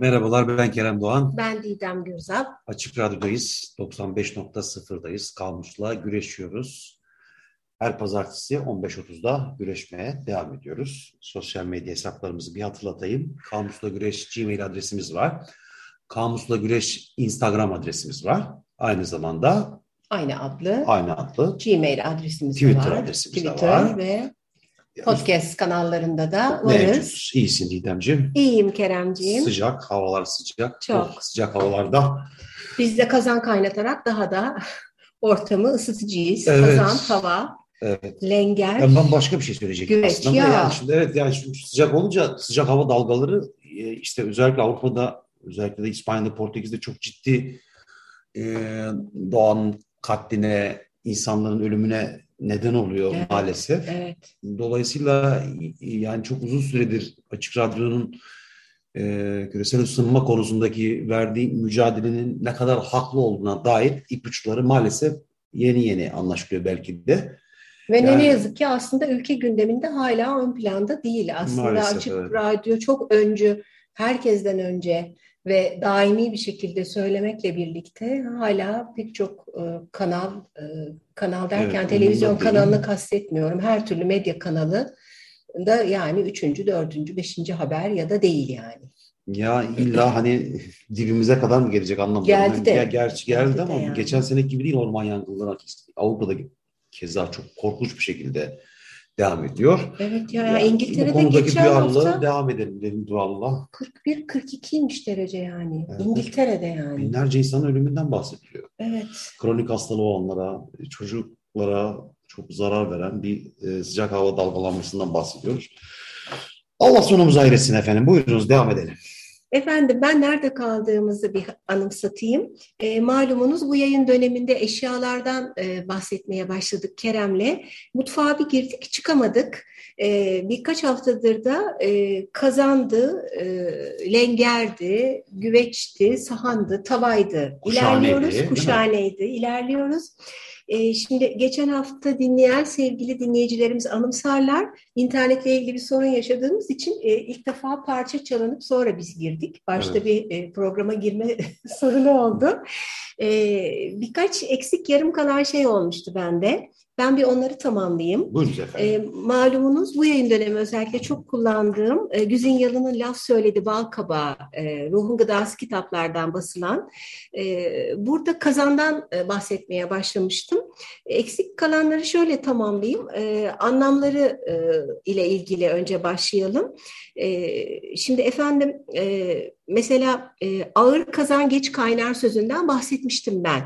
Merhabalar ben Kerem Doğan. Ben Didem Gürzap. Açık Radyo'dayız. 95.0'dayız. Kalmış'la güreşiyoruz. Her pazartesi 15.30'da güreşmeye devam ediyoruz. Sosyal medya hesaplarımızı bir hatırlatayım. Kamusla Güreş Gmail adresimiz var. Kamusla Güreş Instagram adresimiz var. Aynı zamanda aynı adlı aynı adlı Gmail adresimiz Twitter var. adresimiz Twitter var. ve podcast kanallarında da varız. Mevcut. İyisin Didemciğim. İyiyim Keremciğim. Sıcak, havalar sıcak. Çok. Oh, sıcak havalarda. Biz de kazan kaynatarak daha da ortamı ısıtıcıyız. Evet. Kazan, tava, Evet. lenger. Yani ben başka bir şey söyleyecektim Güveç, aslında. ya. Yani şimdi, evet yani şimdi sıcak olunca sıcak hava dalgaları e, işte özellikle Avrupa'da özellikle de İspanya'da Portekiz'de çok ciddi e, doğanın katline, insanların ölümüne neden oluyor Evet, maalesef. Evet. Dolayısıyla yani çok uzun süredir Açık Radyo'nun e, küresel ısınma konusundaki verdiği mücadelenin ne kadar haklı olduğuna dair ipuçları maalesef yeni yeni anlaşılıyor belki de. Ve ne Yani- ne yazık ki aslında ülke gündeminde hala ön planda değil. Aslında Maalesef, Açık evet. Radyo çok öncü, herkesten önce ve daimi bir şekilde söylemekle birlikte hala pek çok e, kanal, e, kanal derken Evet, televizyon kanalını kastetmiyorum. Her türlü medya kanalı da yani üçüncü, dördüncü, beşinci haber ya da değil yani. Ya illa hani dibimize kadar mı gelecek anlamıyorum. Geldi Yani de. ger- gerçi geldi, Geldi de ama yani. geçen seneki gibi değil orman yangınları Avrupa'da keza çok korkunç bir şekilde devam ediyor. Evet ya, Ya, bu İngiltere'de konudaki geçen hafta devam edelim dedim duallah. 41-42'ymiş derece yani. Evet. İngiltere'de yani. Binlerce insanın ölümünden bahsediliyor. Evet. Kronik hastalığı olanlara, çocuklara çok zarar veren bir e, sıcak hava dalgalanmasından bahsediyoruz. Allah sonumuzu hayretsin efendim. Buyurunuz devam edelim. Efendim ben nerede kaldığımızı bir anımsatayım. E, malumunuz bu yayın döneminde eşyalardan e, bahsetmeye başladık Kerem'le. Mutfağa bir girdik çıkamadık. E, birkaç haftadır da e, kazandı, e, lengerdi, güveçti, sahandı, tavaydı. Kuşhaneydi, İlerliyoruz, mi? kuşhaneydi, ilerliyoruz. E, şimdi geçen hafta dinleyen sevgili dinleyicilerimiz anımsarlar. İnternetle ilgili bir sorun yaşadığımız için e, ilk defa parça çalınıp sonra biz girdik. Başta Evet. bir e, programa girme sorunu oldu. E, birkaç eksik yarım kalan şey olmuştu bende. Ben bir onları tamamlayayım. Buyurunuz efendim. E, malumunuz bu yayın dönemi özellikle çok kullandığım e, Güzin Yalın'ın Laf Söyledi Bal Kabağı, e, Ruhun Gıdası kitaplardan basılan. E, burada kazandan e, bahsetmeye başlamıştım. Eksik kalanları şöyle tamamlayayım. E, anlamları e, ile ilgili önce başlayalım. E, şimdi efendim e, mesela e, ağır kazan geç kaynar sözünden bahsetmiştim ben.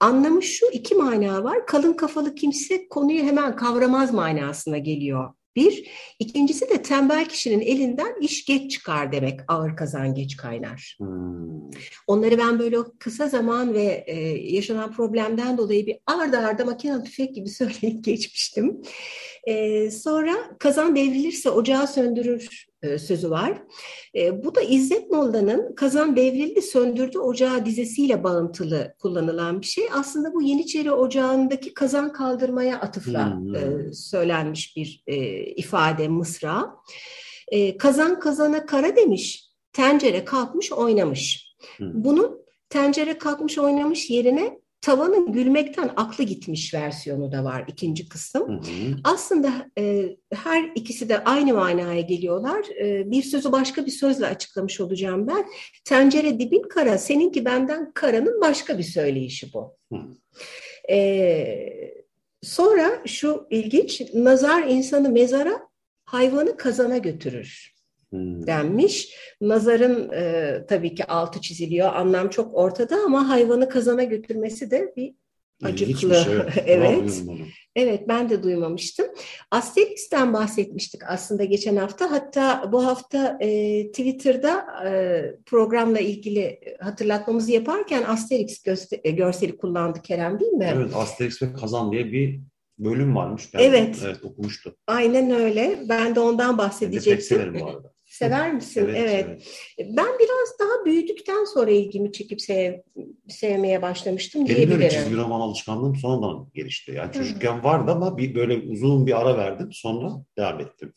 Anlamı şu iki mana var. Kalın kafalı kimse konuyu hemen kavramaz manasına geliyor. Bir. İkincisi de tembel kişinin elinden iş geç çıkar demek. Ağır kazan geç kaynar. Hmm. Onları ben böyle kısa zaman ve e, yaşanan problemden dolayı bir arda arda makine tüfek gibi söyleyip geçmiştim. E, sonra kazan devrilirse ocağı söndürür sözü var. E, bu da İzzet Molla'nın kazan devrildi söndürdü ocağı dizesiyle bağıntılı kullanılan bir şey. Aslında bu Yeniçeri Ocağı'ndaki kazan kaldırmaya atıfla Hmm. e, söylenmiş bir e, ifade mısra. E, kazan kazana kara demiş, tencere kalkmış oynamış. Hmm. Bunun tencere kalkmış oynamış yerine tavanın gülmekten aklı gitmiş versiyonu da var ikinci kısım. Hı hı. Aslında e, her ikisi de aynı manaya geliyorlar. E, bir sözü başka bir sözle açıklamış olacağım ben. Tencere dibin kara, seninki benden karanın başka bir söyleyişi bu. Hı. E, sonra şu ilginç, nazar insanı mezara, hayvanı kazana götürür. Denmiş. Nazarın e, tabii ki altı çiziliyor. Anlam çok ortada ama hayvanı kazana götürmesi de bir acıklı. Şey, evet. evet ben de duymamıştım. Asterix'ten bahsetmiştik aslında geçen hafta. Hatta bu hafta e, Twitter'da e, programla ilgili hatırlatmamızı yaparken Asterix e, görseli kullandı Kerem değil mi? Evet Asterix ve Kazan diye bir bölüm varmış. Ben evet. Evet okumuştum. Aynen öyle. Ben de ondan bahsedecektim. Ben de pek severim bu arada. Sever misin? Evet, evet. evet. Ben biraz daha büyüdükten sonra ilgimi çekip sev, sevmeye başlamıştım Benim diyebilirim. Benim çizgi roman alışkanlığım sonradan gelişti. Yani çocukken vardı ama bir böyle uzun bir ara verdim. Sonra devam ettim.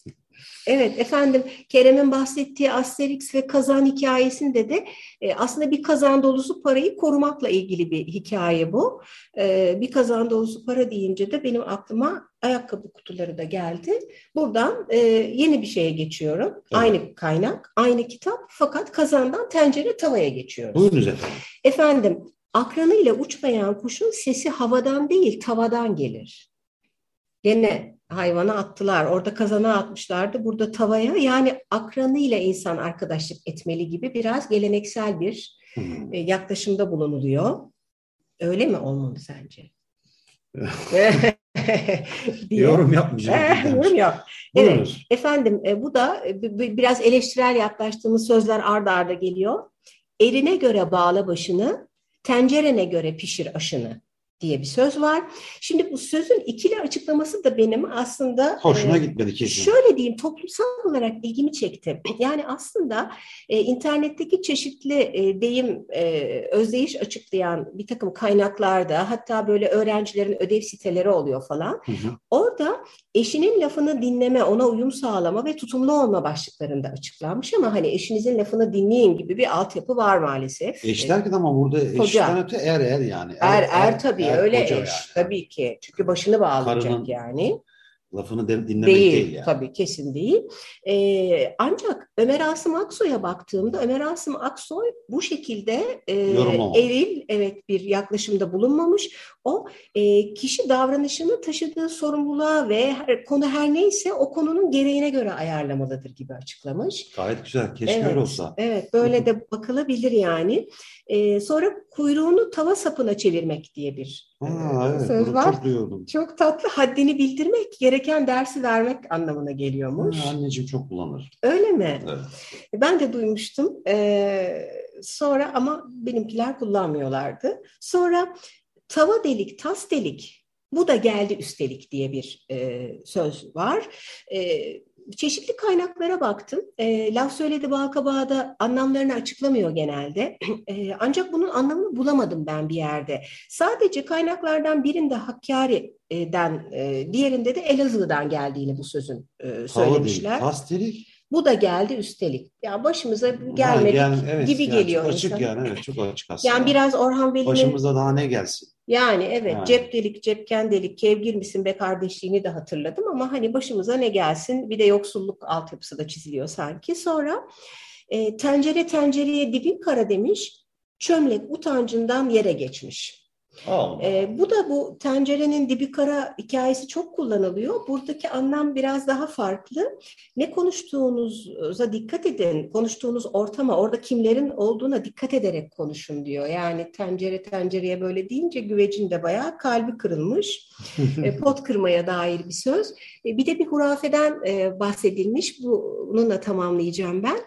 Evet efendim Kerem'in bahsettiği Asterix ve kazan hikayesinde de e, aslında bir kazan dolusu parayı korumakla ilgili bir hikaye bu. E, bir kazan dolusu para deyince de benim aklıma ayakkabı kutuları da geldi. Buradan e, yeni bir şeye geçiyorum. Evet. Aynı kaynak, aynı kitap fakat kazandan tencere tavaya geçiyoruz. Buyurunuz efendim. Efendim akranıyla uçmayan kuşun sesi havadan değil tavadan gelir. Gene hayvana attılar. Orada kazana atmışlardı. Burada tavaya yani akranıyla insan arkadaşlık etmeli gibi biraz geleneksel bir hmm. yaklaşımda bulunuluyor. Öyle mi olmalı sence? yorum yapmayacağım. yorum yap. Evet, efendim e, bu da e, biraz eleştirel yaklaştığımız sözler ardarda arda geliyor. Eline göre bağla başını, tencerene göre pişir aşını diye bir söz var. Şimdi bu sözün ikili açıklaması da benim aslında hoşuna e, gitmedi kesin. Şöyle diyeyim toplumsal olarak ilgimi çekti. Yani aslında e, internetteki çeşitli e, deyim e, özdeyiş açıklayan bir takım kaynaklarda hatta böyle öğrencilerin ödev siteleri oluyor falan. Hı hı. Orada eşinin lafını dinleme, ona uyum sağlama ve tutumlu olma başlıklarında açıklanmış ama hani eşinizin lafını dinleyin gibi bir altyapı var maalesef. Eş derken ama burada eşten öte er er yani. Er er, er tabii er, öyle eş yani. tabii ki. Çünkü başını bağlayacak Karının, yani lafını dinlemek değil, değil yani. Tabii kesin değil. Ee, ancak Ömer Asım Aksoy'a baktığımda Ömer Asım Aksoy bu şekilde e, eril evet bir yaklaşımda bulunmamış. O e, kişi davranışını taşıdığı sorumluluğa ve her, konu her neyse o konunun gereğine göre ayarlamalıdır gibi açıklamış. Gayet güzel. Keşke evet, öyle olsa. Evet böyle de bakılabilir yani. E, sonra kuyruğunu tava sapına çevirmek diye bir ha, e, evet, söz var. Çok, duyuyordum. çok tatlı. Haddini bildirmek, gereken dersi vermek anlamına geliyormuş. Ha, anneciğim çok kullanır. Öyle mi? Evet. Ben de duymuştum. Ee, sonra ama benimkiler kullanmıyorlardı. Sonra tava delik, tas delik bu da geldi üstelik diye bir e, söz var. E, çeşitli kaynaklara baktım. E, laf söyledi Balkabağ'da anlamlarını açıklamıyor genelde. E, ancak bunun anlamını bulamadım ben bir yerde. Sadece kaynaklardan birinde Hakkari'den, e, diğerinde de Elazığ'dan geldiğini bu sözün e, söylemişler. Pastelik. Bu da geldi üstelik. Ya başımıza gelmedi yani, evet, gibi yani geliyor. Çok açık yani evet çok açık aslında. Yani biraz Orhan Veli'nin... Başımıza daha ne gelsin? Yani evet yani. cep delik cepken delik kevgir misin be kardeşliğini de hatırladım ama hani başımıza ne gelsin bir de yoksulluk altyapısı da çiziliyor sanki. Sonra e, tencere tencereye dibin kara demiş çömlek utancından yere geçmiş. E, bu da bu tencerenin dibi kara hikayesi çok kullanılıyor. Buradaki anlam biraz daha farklı. Ne konuştuğunuza dikkat edin. Konuştuğunuz ortama, orada kimlerin olduğuna dikkat ederek konuşun diyor. Yani tencere tencereye böyle deyince güvecin de bayağı kalbi kırılmış. e, pot kırmaya dair bir söz. E, bir de bir hurafeden e, bahsedilmiş. Bununla tamamlayacağım ben.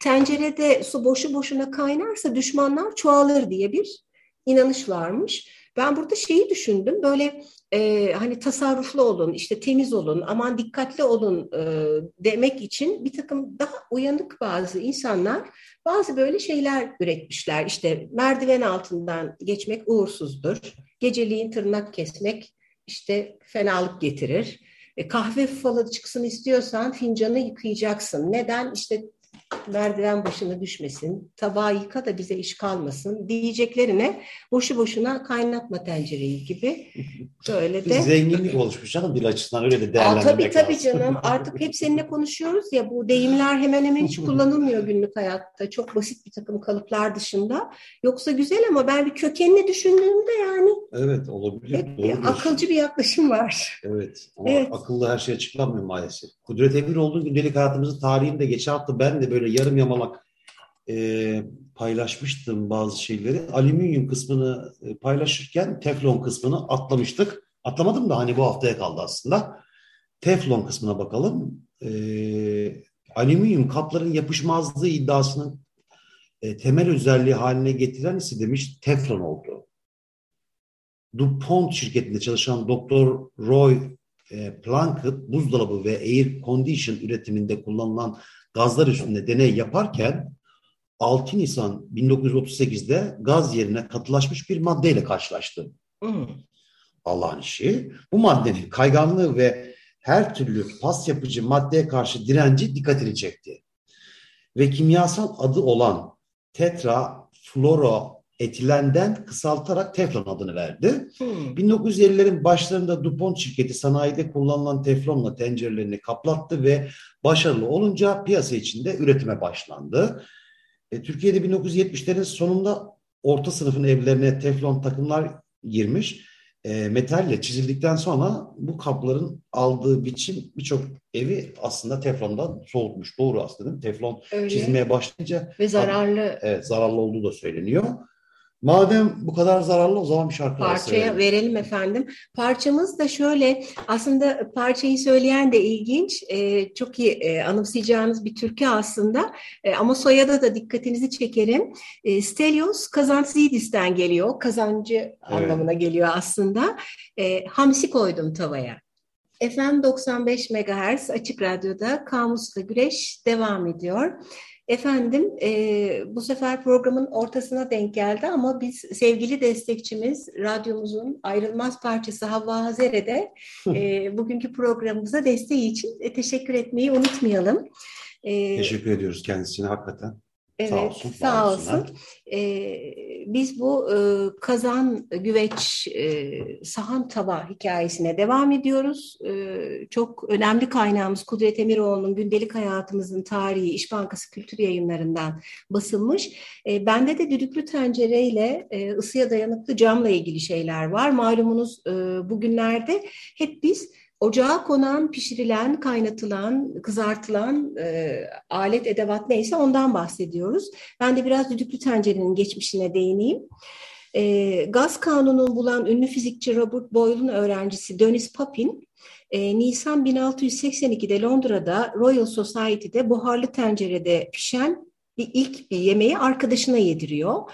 Tencerede su boşu boşuna kaynarsa düşmanlar çoğalır diye bir inanış varmış. Ben burada şeyi düşündüm böyle e, hani tasarruflu olun, işte temiz olun, aman dikkatli olun e, demek için bir takım daha uyanık bazı insanlar bazı böyle şeyler üretmişler. İşte merdiven altından geçmek uğursuzdur, geceliğin tırnak kesmek işte fenalık getirir. E, kahve falı çıksın istiyorsan fincanı yıkayacaksın. Neden? İşte merdiven başına düşmesin, tabağı yıka da bize iş kalmasın diyeceklerine boşu boşuna kaynatma tencereyi gibi böyle Bir de. zenginlik oluşmuş canım dil açısından öyle de Aa, değerlendirmek tabii tabii lazım. canım artık hep seninle konuşuyoruz ya bu deyimler hemen hemen hiç kullanılmıyor günlük hayatta. Çok basit bir takım kalıplar dışında. Yoksa güzel ama ben bir kökenini düşündüğümde yani Evet olabilir. hep bir akılcı bir yaklaşım var. Evet ama Evet. akıllı her şey açıklanmıyor maalesef. Kudret Emiroğlu'nun gündelik hayatımızın tarihinde geçen hafta ben de böyle yarım yamalak e, paylaşmıştım bazı şeyleri. Alüminyum kısmını e, paylaşırken teflon kısmını atlamıştık. Atlamadım da hani bu haftaya kaldı aslında. Teflon kısmına bakalım. E, alüminyum kapların yapışmazlığı iddiasının e, temel özelliği haline getiren ise demiş teflon oldu. DuPont şirketinde çalışan Dr. Roy e, Plunkett buzdolabı ve air condition üretiminde kullanılan gazlar üstünde deney yaparken 6 Nisan 1938'de gaz yerine katılaşmış bir maddeyle karşılaştı. Hmm. Allah'ın işi. Bu maddenin kayganlığı ve her türlü pas yapıcı maddeye karşı direnci dikkatini çekti. Ve kimyasal adı olan tetrafluoroetilenden kısaltarak teflon adını verdi. Hmm. 1950'lerin başlarında DuPont şirketi sanayide kullanılan teflonla tencerelerini kaplattı ve başarılı olunca piyasa içinde üretime başlandı. E, Türkiye'de 1970'lerin sonunda orta sınıfın evlerine teflon takımlar girmiş. E, metalle çizildikten sonra bu kapların aldığı biçim birçok evi aslında teflondan soğutmuş. Doğru aslında değil mi? Teflon Öyle. çizmeye başlayınca Ve zararlı evet, zararlı olduğu da söyleniyor. Madem bu kadar zararlı o zaman bir şarkı parçaya verelim. verelim efendim. Parçamız da şöyle aslında parçayı söyleyen de ilginç. Ee, çok iyi e, anımsayacağınız bir türkü aslında. E, ama soyada da dikkatinizi çekerim. E, Stelios Kazantzidis'ten geliyor. Kazancı anlamına geliyor aslında. E, hamsi koydum tavaya. FM 95 MHz Açık Radyo'da Kamusla Güreş devam ediyor. Efendim e, bu sefer programın ortasına denk geldi ama biz sevgili destekçimiz radyomuzun ayrılmaz parçası Havva Hazer'e de e, bugünkü programımıza desteği için e, teşekkür etmeyi unutmayalım. E, Teşekkür ediyoruz kendisine hakikaten. Evet, Sağ olsun, sağ olsun. Ee, biz bu e, kazan, güveç, e, sahan tava hikayesine devam ediyoruz. E, çok önemli kaynağımız Kudret Emiroğlu'nun gündelik hayatımızın tarihi İş Bankası Kültür Yayınları'ndan basılmış. E, bende de düdüklü tencereyle e, ısıya dayanıklı camla ilgili şeyler var. Malumunuz e, bugünlerde hep biz Ocağa konan, pişirilen, kaynatılan, kızartılan e, alet, edevat neyse ondan bahsediyoruz. Ben de biraz düdüklü tencerenin geçmişine değineyim. E, gaz kanununu bulan ünlü fizikçi Robert Boyle'un öğrencisi Dennis Papin, e, Nisan 1682'de Londra'da Royal Society'de buharlı tencerede pişen bir ilk bir yemeği arkadaşına yediriyor.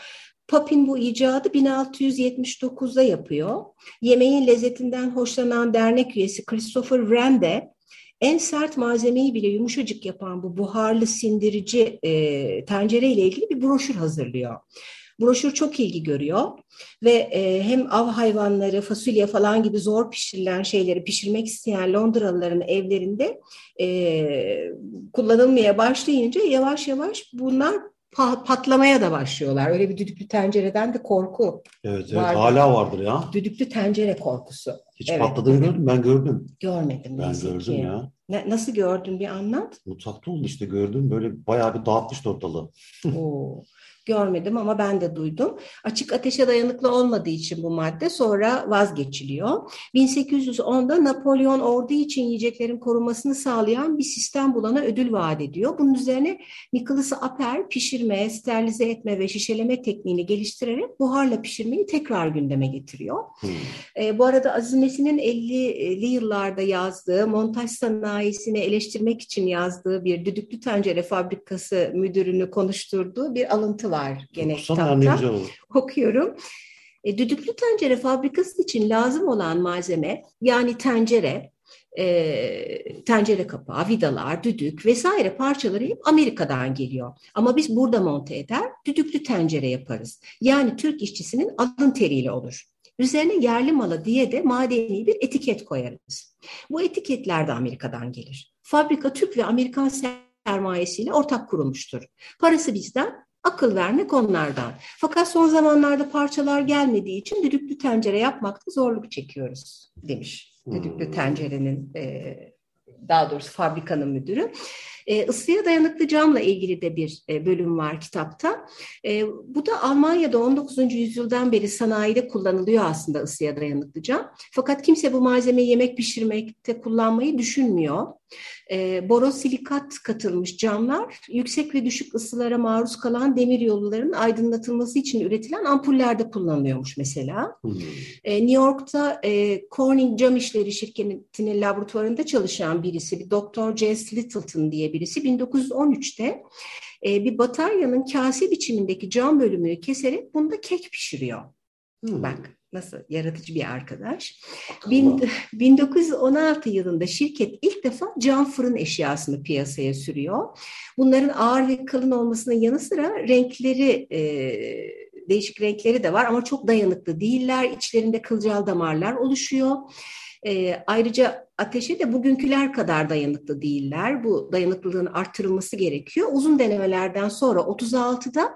Papin bu icadı 1679'da yapıyor. Yemeğin lezzetinden hoşlanan dernek üyesi Christopher Wren de en sert malzemeyi bile yumuşacık yapan bu buharlı sindirici e, tencere ile ilgili bir broşür hazırlıyor. Broşür çok ilgi görüyor ve e, hem av hayvanları, fasulye falan gibi zor pişirilen şeyleri pişirmek isteyen Londralıların evlerinde e, kullanılmaya başlayınca yavaş yavaş bunlar pa- patlamaya da başlıyorlar. Öyle bir düdüklü tencereden de korku. Evet, evet Vardır. hala vardır ya. Düdüklü tencere korkusu. Hiç Evet. patladığını gördüm ben gördüm. Görmedim. Ben gördüm ki. ya. Ne- nasıl gördün bir anlat. Mutfakta oldu işte gördüm böyle bayağı bir dağıtmıştı ortalığı. Oo, görmedim ama ben de duydum. Açık ateşe dayanıklı olmadığı için bu madde sonra vazgeçiliyor. 1810'da Napolyon ordu için yiyeceklerin korunmasını sağlayan bir sistem bulana ödül vaat ediyor. Bunun üzerine Nicholas Appel pişirme, sterilize etme ve şişeleme tekniğini geliştirerek buharla pişirmeyi tekrar gündeme getiriyor. Hmm. E, bu arada Aziz Nesin'in 50'li yıllarda yazdığı, montaj sanayisini eleştirmek için yazdığı bir düdüklü tencere fabrikası müdürünü konuşturduğu bir alıntı var gene Okusana ne kitapta. Okuyorum. E, düdüklü tencere fabrikası için lazım olan malzeme yani tencere, e, tencere kapağı, vidalar, düdük vesaire parçaları hep Amerika'dan geliyor. Ama biz burada monte eder, düdüklü tencere yaparız. Yani Türk işçisinin alın teriyle olur. Üzerine yerli malı diye de madeni bir etiket koyarız. Bu etiketler de Amerika'dan gelir. Fabrika Türk ve Amerikan sermayesiyle ortak kurulmuştur. Parası bizden, akıl vermek onlardan. Fakat son zamanlarda parçalar gelmediği için düdüklü tencere yapmakta zorluk çekiyoruz demiş. Düdüklü hmm. tencerenin e, daha doğrusu fabrikanın müdürü. E, ısıya dayanıklı camla ilgili de bir e, bölüm var kitapta. E, bu da Almanya'da 19. yüzyıldan beri sanayide kullanılıyor aslında ısıya dayanıklı cam. Fakat kimse bu malzemeyi yemek pişirmekte kullanmayı düşünmüyor. E, borosilikat katılmış camlar yüksek ve düşük ısılara maruz kalan demir yolluların aydınlatılması için üretilen ampullerde kullanılıyormuş mesela. Hmm. E, New York'ta e, Corning Cam İşleri Şirketi'nin laboratuvarında çalışan birisi, bir Dr. J.S. Littleton diye birisi 1913'te e, bir bataryanın kase biçimindeki cam bölümünü keserek bunda kek pişiriyor. Hmm. Bak nasıl yaratıcı bir arkadaş. Bin, 1916 yılında şirket ilk defa cam fırın eşyasını piyasaya sürüyor. Bunların ağır ve kalın olmasının yanı sıra renkleri e, değişik renkleri de var ama çok dayanıklı değiller. İçlerinde kılcal damarlar oluşuyor. E, ayrıca ateşe de bugünküler kadar dayanıklı değiller. Bu dayanıklılığın arttırılması gerekiyor. Uzun denemelerden sonra 36'da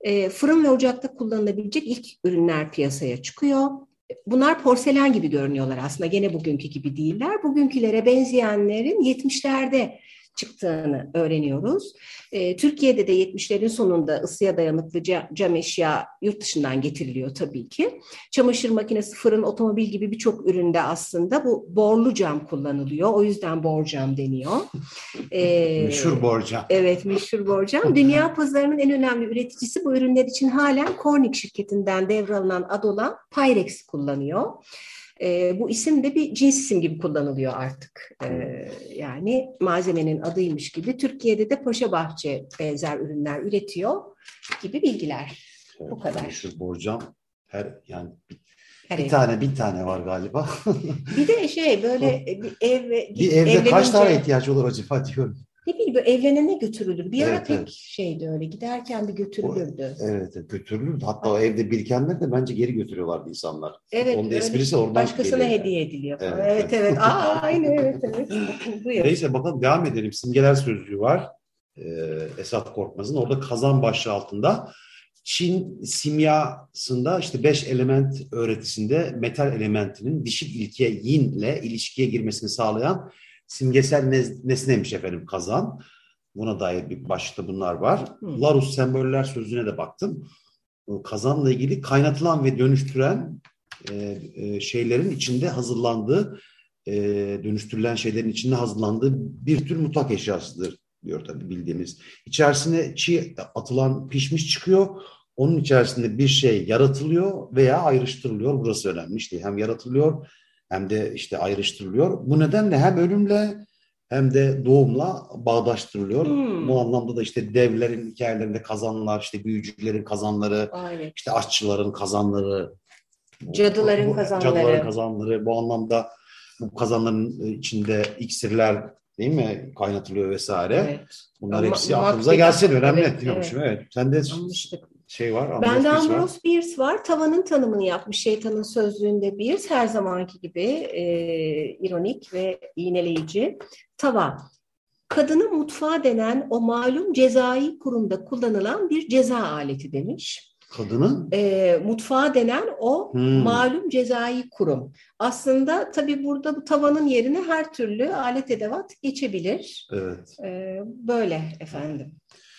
e, fırın ve ocakta kullanılabilecek ilk ürünler piyasaya çıkıyor. Bunlar porselen gibi görünüyorlar aslında. Gene bugünkü gibi değiller. Bugünkülere benzeyenlerin 70'lerde çıktığını öğreniyoruz. E, Türkiye'de de 70'lerin sonunda ısıya dayanıklı cam eşya yurt dışından getiriliyor tabii ki. Çamaşır makinesi, fırın, otomobil gibi birçok üründe aslında bu borlu cam kullanılıyor. O yüzden borcam deniyor. E, meşhur borcam. Evet, meşhur borcam. Dünya pazarının en önemli üreticisi bu ürünler için halen Corning şirketinden devralınan ad olan Pyrex kullanıyor. E, bu isim de bir cins isim gibi kullanılıyor artık. E, yani malzemenin adıymış gibi. Türkiye'de de Paşa Bahçe benzer ürünler üretiyor gibi bilgiler. Evet, bu kadar. Şu borcam her yani her bir ev. tane bir tane var galiba. bir de şey böyle bir ev bir evde kaç tane ihtiyaç olur acaba diyorum. Ne bileyim böyle evlenene götürülür. Bir evet, ara pek evet. şeydi öyle giderken bir götürülürdü. O, evet götürülürdü. Hatta o evde birikenler de bence geri götürüyorlardı insanlar. Evet. Onun esprisi oradan Başkasına geliyor. hediye ediliyor. Evet evet. evet. evet. Aa, aynı evet evet. Neyse bakalım devam edelim. Simgeler sözlüğü var. Ee, Esat Korkmaz'ın. Orada kazan başlığı altında Çin simyasında işte beş element öğretisinde metal elementinin dişil ilke yin ile ilişkiye girmesini sağlayan simgesel nesneymiş efendim kazan. Buna dair bir başlıkta bunlar var. Hmm. Larus semboller sözlüğüne de baktım. Kazanla ilgili kaynatılan ve dönüştüren e, e, şeylerin içinde hazırlandığı, e, dönüştürülen şeylerin içinde hazırlandığı bir tür mutfak eşyasıdır diyor tabii bildiğimiz. İçerisine çiğ atılan pişmiş çıkıyor. Onun içerisinde bir şey yaratılıyor veya ayrıştırılıyor. Burası önemli işte hem yaratılıyor hem de işte ayrıştırılıyor. Bu nedenle hem ölümle hem de doğumla bağdaştırılıyor. Hmm. Bu anlamda da işte devlerin hikayelerinde kazanlar, işte büyücülerin kazanları, Aynen. işte aşçıların kazanları, cadıların bu, kazanları. Cadıların kazanları. Bu anlamda bu kazanların içinde iksirler değil mi kaynatılıyor vesaire. Evet. Bunlar hepsi aklımıza gelsin önemli evet, diyormuşum. Evet. evet. Sen de Anlaştık şey var. Ambrose Bende Ambrose var. Bierce var. Tavanın tanımını yapmış şeytanın sözlüğünde Bierce. Her zamanki gibi e, ironik ve iğneleyici. Tava. Kadını mutfağa denen o malum cezai kurumda kullanılan bir ceza aleti demiş. Kadının? E, mutfağa denen o hmm. malum cezai kurum. Aslında tabii burada bu tavanın yerine her türlü alet edevat geçebilir. Evet. E, böyle efendim. Ee,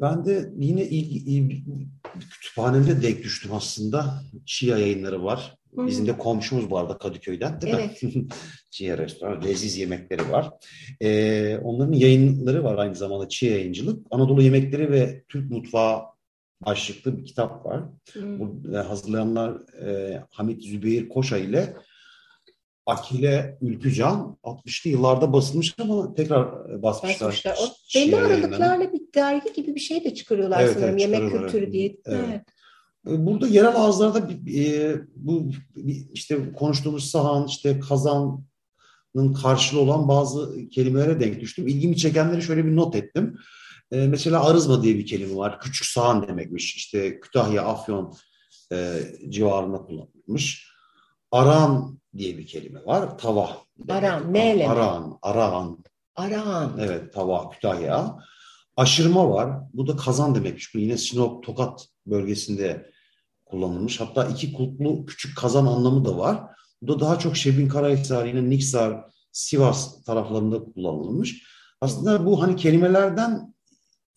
ben de yine ilgi, ilgi, kütüphanemde denk düştüm aslında. Çiğ yayınları var. Bizim de komşumuz bu arada Kadıköy'den değil evet. mi? Çiğ restoran, leziz yemekleri var. Ee, onların yayınları var aynı zamanda Çiğ yayıncılık. Anadolu yemekleri ve Türk mutfağı başlıklı bir kitap var. Hmm. Bu, e, hazırlayanlar e, Hamit Zübeyir Koşa ile Akile Ülkücan 60'lı yıllarda basılmış ama tekrar e, basmışlar. basmışlar. O belli aralıklarla bir dergi gibi bir şey de çıkarıyorlar evet, sanırım. Evet, Yemek kültürü diye. Evet. evet. Burada yerel ağızlarda e, bu işte konuştuğumuz sahan, işte kazanın karşılığı olan bazı kelimelere denk düştüm. İlgimi çekenleri şöyle bir not ettim. E, mesela arızma diye bir kelime var. Küçük sahan demekmiş. İşte Kütahya, Afyon e, civarında kullanılmış. Aran diye bir kelime var. Tava. Aran, neyle? Aran, aran, Arağan. Evet, tava, Kütahya. Aşırma var. Bu da kazan demekmiş. Bu yine Sinop, Tokat bölgesinde kullanılmış. Hatta iki kulplu küçük kazan anlamı da var. Bu da daha çok Şebin Karahisar, yine Niksar, Sivas taraflarında kullanılmış. Aslında bu hani kelimelerden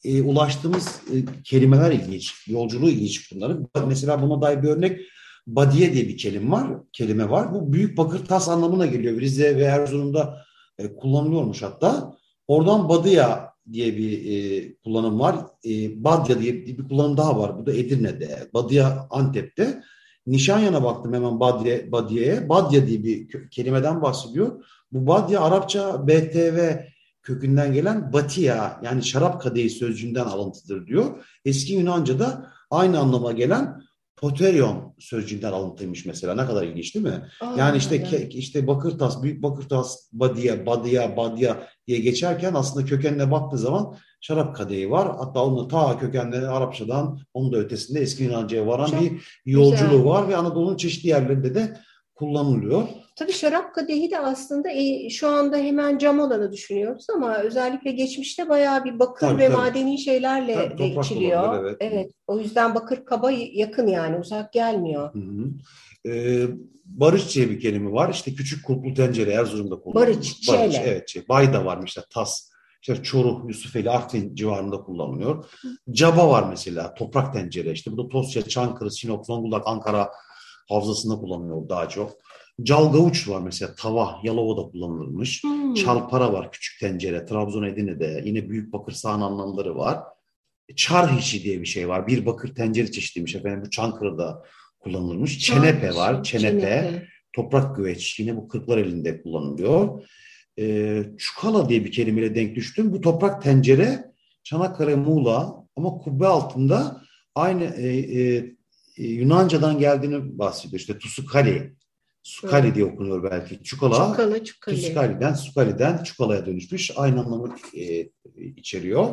e, ulaştığımız e, kelimeler ilginç, yolculuğu ilginç bunların. Mesela buna dair bir örnek badiye diye bir kelime var. Kelime var. Bu büyük bakır tas anlamına geliyor. Rize ve Erzurum'da e, kullanılıyormuş hatta. Oradan badıya diye bir e, kullanım var. E, Badya diye bir kullanım daha var. Bu da Edirne'de. Badıya Antep'te. Nişanyan'a baktım hemen Badye, Badiye'ye. Badya diye bir kelimeden bahsediyor. Bu Badya Arapça BTV kökünden gelen Batia yani şarap kadehi sözcüğünden alıntıdır diyor. Eski Yunanca'da aynı anlama gelen Poterion sözcüğünden alıntıymış mesela. Ne kadar ilginç değil mi? Aa, yani işte evet. işte bakır tas, büyük bakır tas, badia, badia, badia diye geçerken aslında kökenine baktığı zaman şarap kadehi var. Hatta onun ta kökenleri Arapçadan, onun da ötesinde eski Yunanca'ya varan Çok bir yolculuğu güzel. var ve Anadolu'nun çeşitli yerlerinde de kullanılıyor. Tabii şarap kadehi de aslında e, şu anda hemen cam olanı düşünüyoruz ama özellikle geçmişte bayağı bir bakır tabii, ve tabii. madeni şeylerle tabii, de içiliyor. evet. evet. O yüzden bakır kaba yakın yani uzak gelmiyor. Hı hı. Ee, barış diye bir kelime var. İşte küçük kulplu tencere Erzurum'da kullanılıyor. Barış, barış evet. Şey. Bay da var işte tas. İşte Çoruh, Yusufeli, Artvin civarında kullanılıyor. Caba var mesela, toprak tencere. İşte bu da Tosya, Çankırı, Sinop, Zonguldak, Ankara havzasında kullanılıyor daha çok. Calgavuç var mesela tava, Yalova'da kullanılmış. Hmm. Çalpara var küçük tencere, Trabzon Edirne'de. Yine büyük bakır sahan anlamları var. Çar hiçi diye bir şey var. Bir bakır tencere çeşidiymiş efendim. Bu Çankırı'da kullanılmış. Çenepe var. Çenepe. Çenepe. Toprak güveç. Yine bu kırklar elinde kullanılıyor. Ee, çukala diye bir kelimeyle denk düştüm. Bu toprak tencere Çanakkale, Muğla ama kubbe altında aynı e, e, Yunanca'dan geldiğini bahsediyor. İşte Tusukali Sukali diye okunuyor belki. Çukala, Çukala Çukali. Sukali'den, Sukali'den Çukala'ya dönüşmüş. Aynı anlamı e, içeriyor.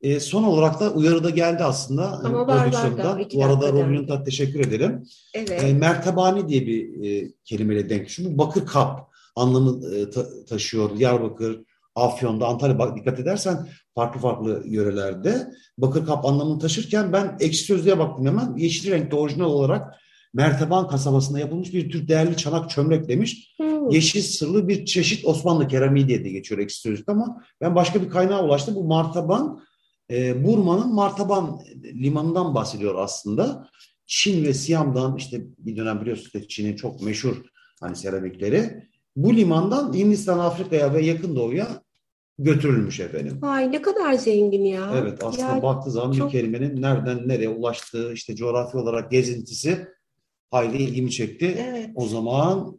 E, son olarak da uyarıda geldi aslında. Ama var var da. Bu arada Robin'e teşekkür ederim. Evet. E, mertebani diye bir e, kelimeyle denk düşün. Bakır kap anlamı e, ta, taşıyor. Diyarbakır, Afyon'da, Antalya bak dikkat edersen farklı farklı yörelerde bakır kap anlamını taşırken ben ekşi sözlüğe baktım hemen. Yeşil renkte orijinal olarak Merteban kasabasında yapılmış bir tür değerli çanak çömlek demiş. Hmm. Yeşil sırlı bir çeşit Osmanlı keramiği diye de geçiyor sözlükte ama ben başka bir kaynağa ulaştım. Bu Martaban, e, Burma'nın Martaban limanından bahsediyor aslında. Çin ve Siyam'dan işte bir dönem biliyorsunuz Çin'in çok meşhur hani seramikleri. Bu limandan Hindistan, Afrika'ya ve Yakın Doğu'ya götürülmüş efendim. Ay ne kadar zengin ya. Evet aslında ya, baktığı zaman çok... bir kelimenin nereden nereye ulaştığı işte coğrafi olarak gezintisi hayli ilgimi çekti. Evet. O zaman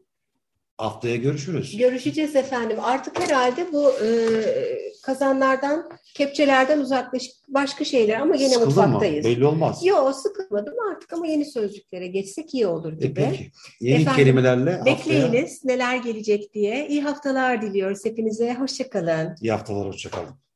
haftaya görüşürüz. Görüşeceğiz efendim. Artık herhalde bu e, kazanlardan, kepçelerden uzaklaşıp başka şeyler ama yine Sıkıldın mutfaktayız. Mı? Belli olmaz. Yok sıkılmadım artık ama yeni sözlüklere geçsek iyi olur e, gibi. E peki. Yeni efendim, kelimelerle Bekleyiniz haftaya... neler gelecek diye. İyi haftalar diliyoruz hepinize. Hoşçakalın. İyi haftalar, hoşçakalın.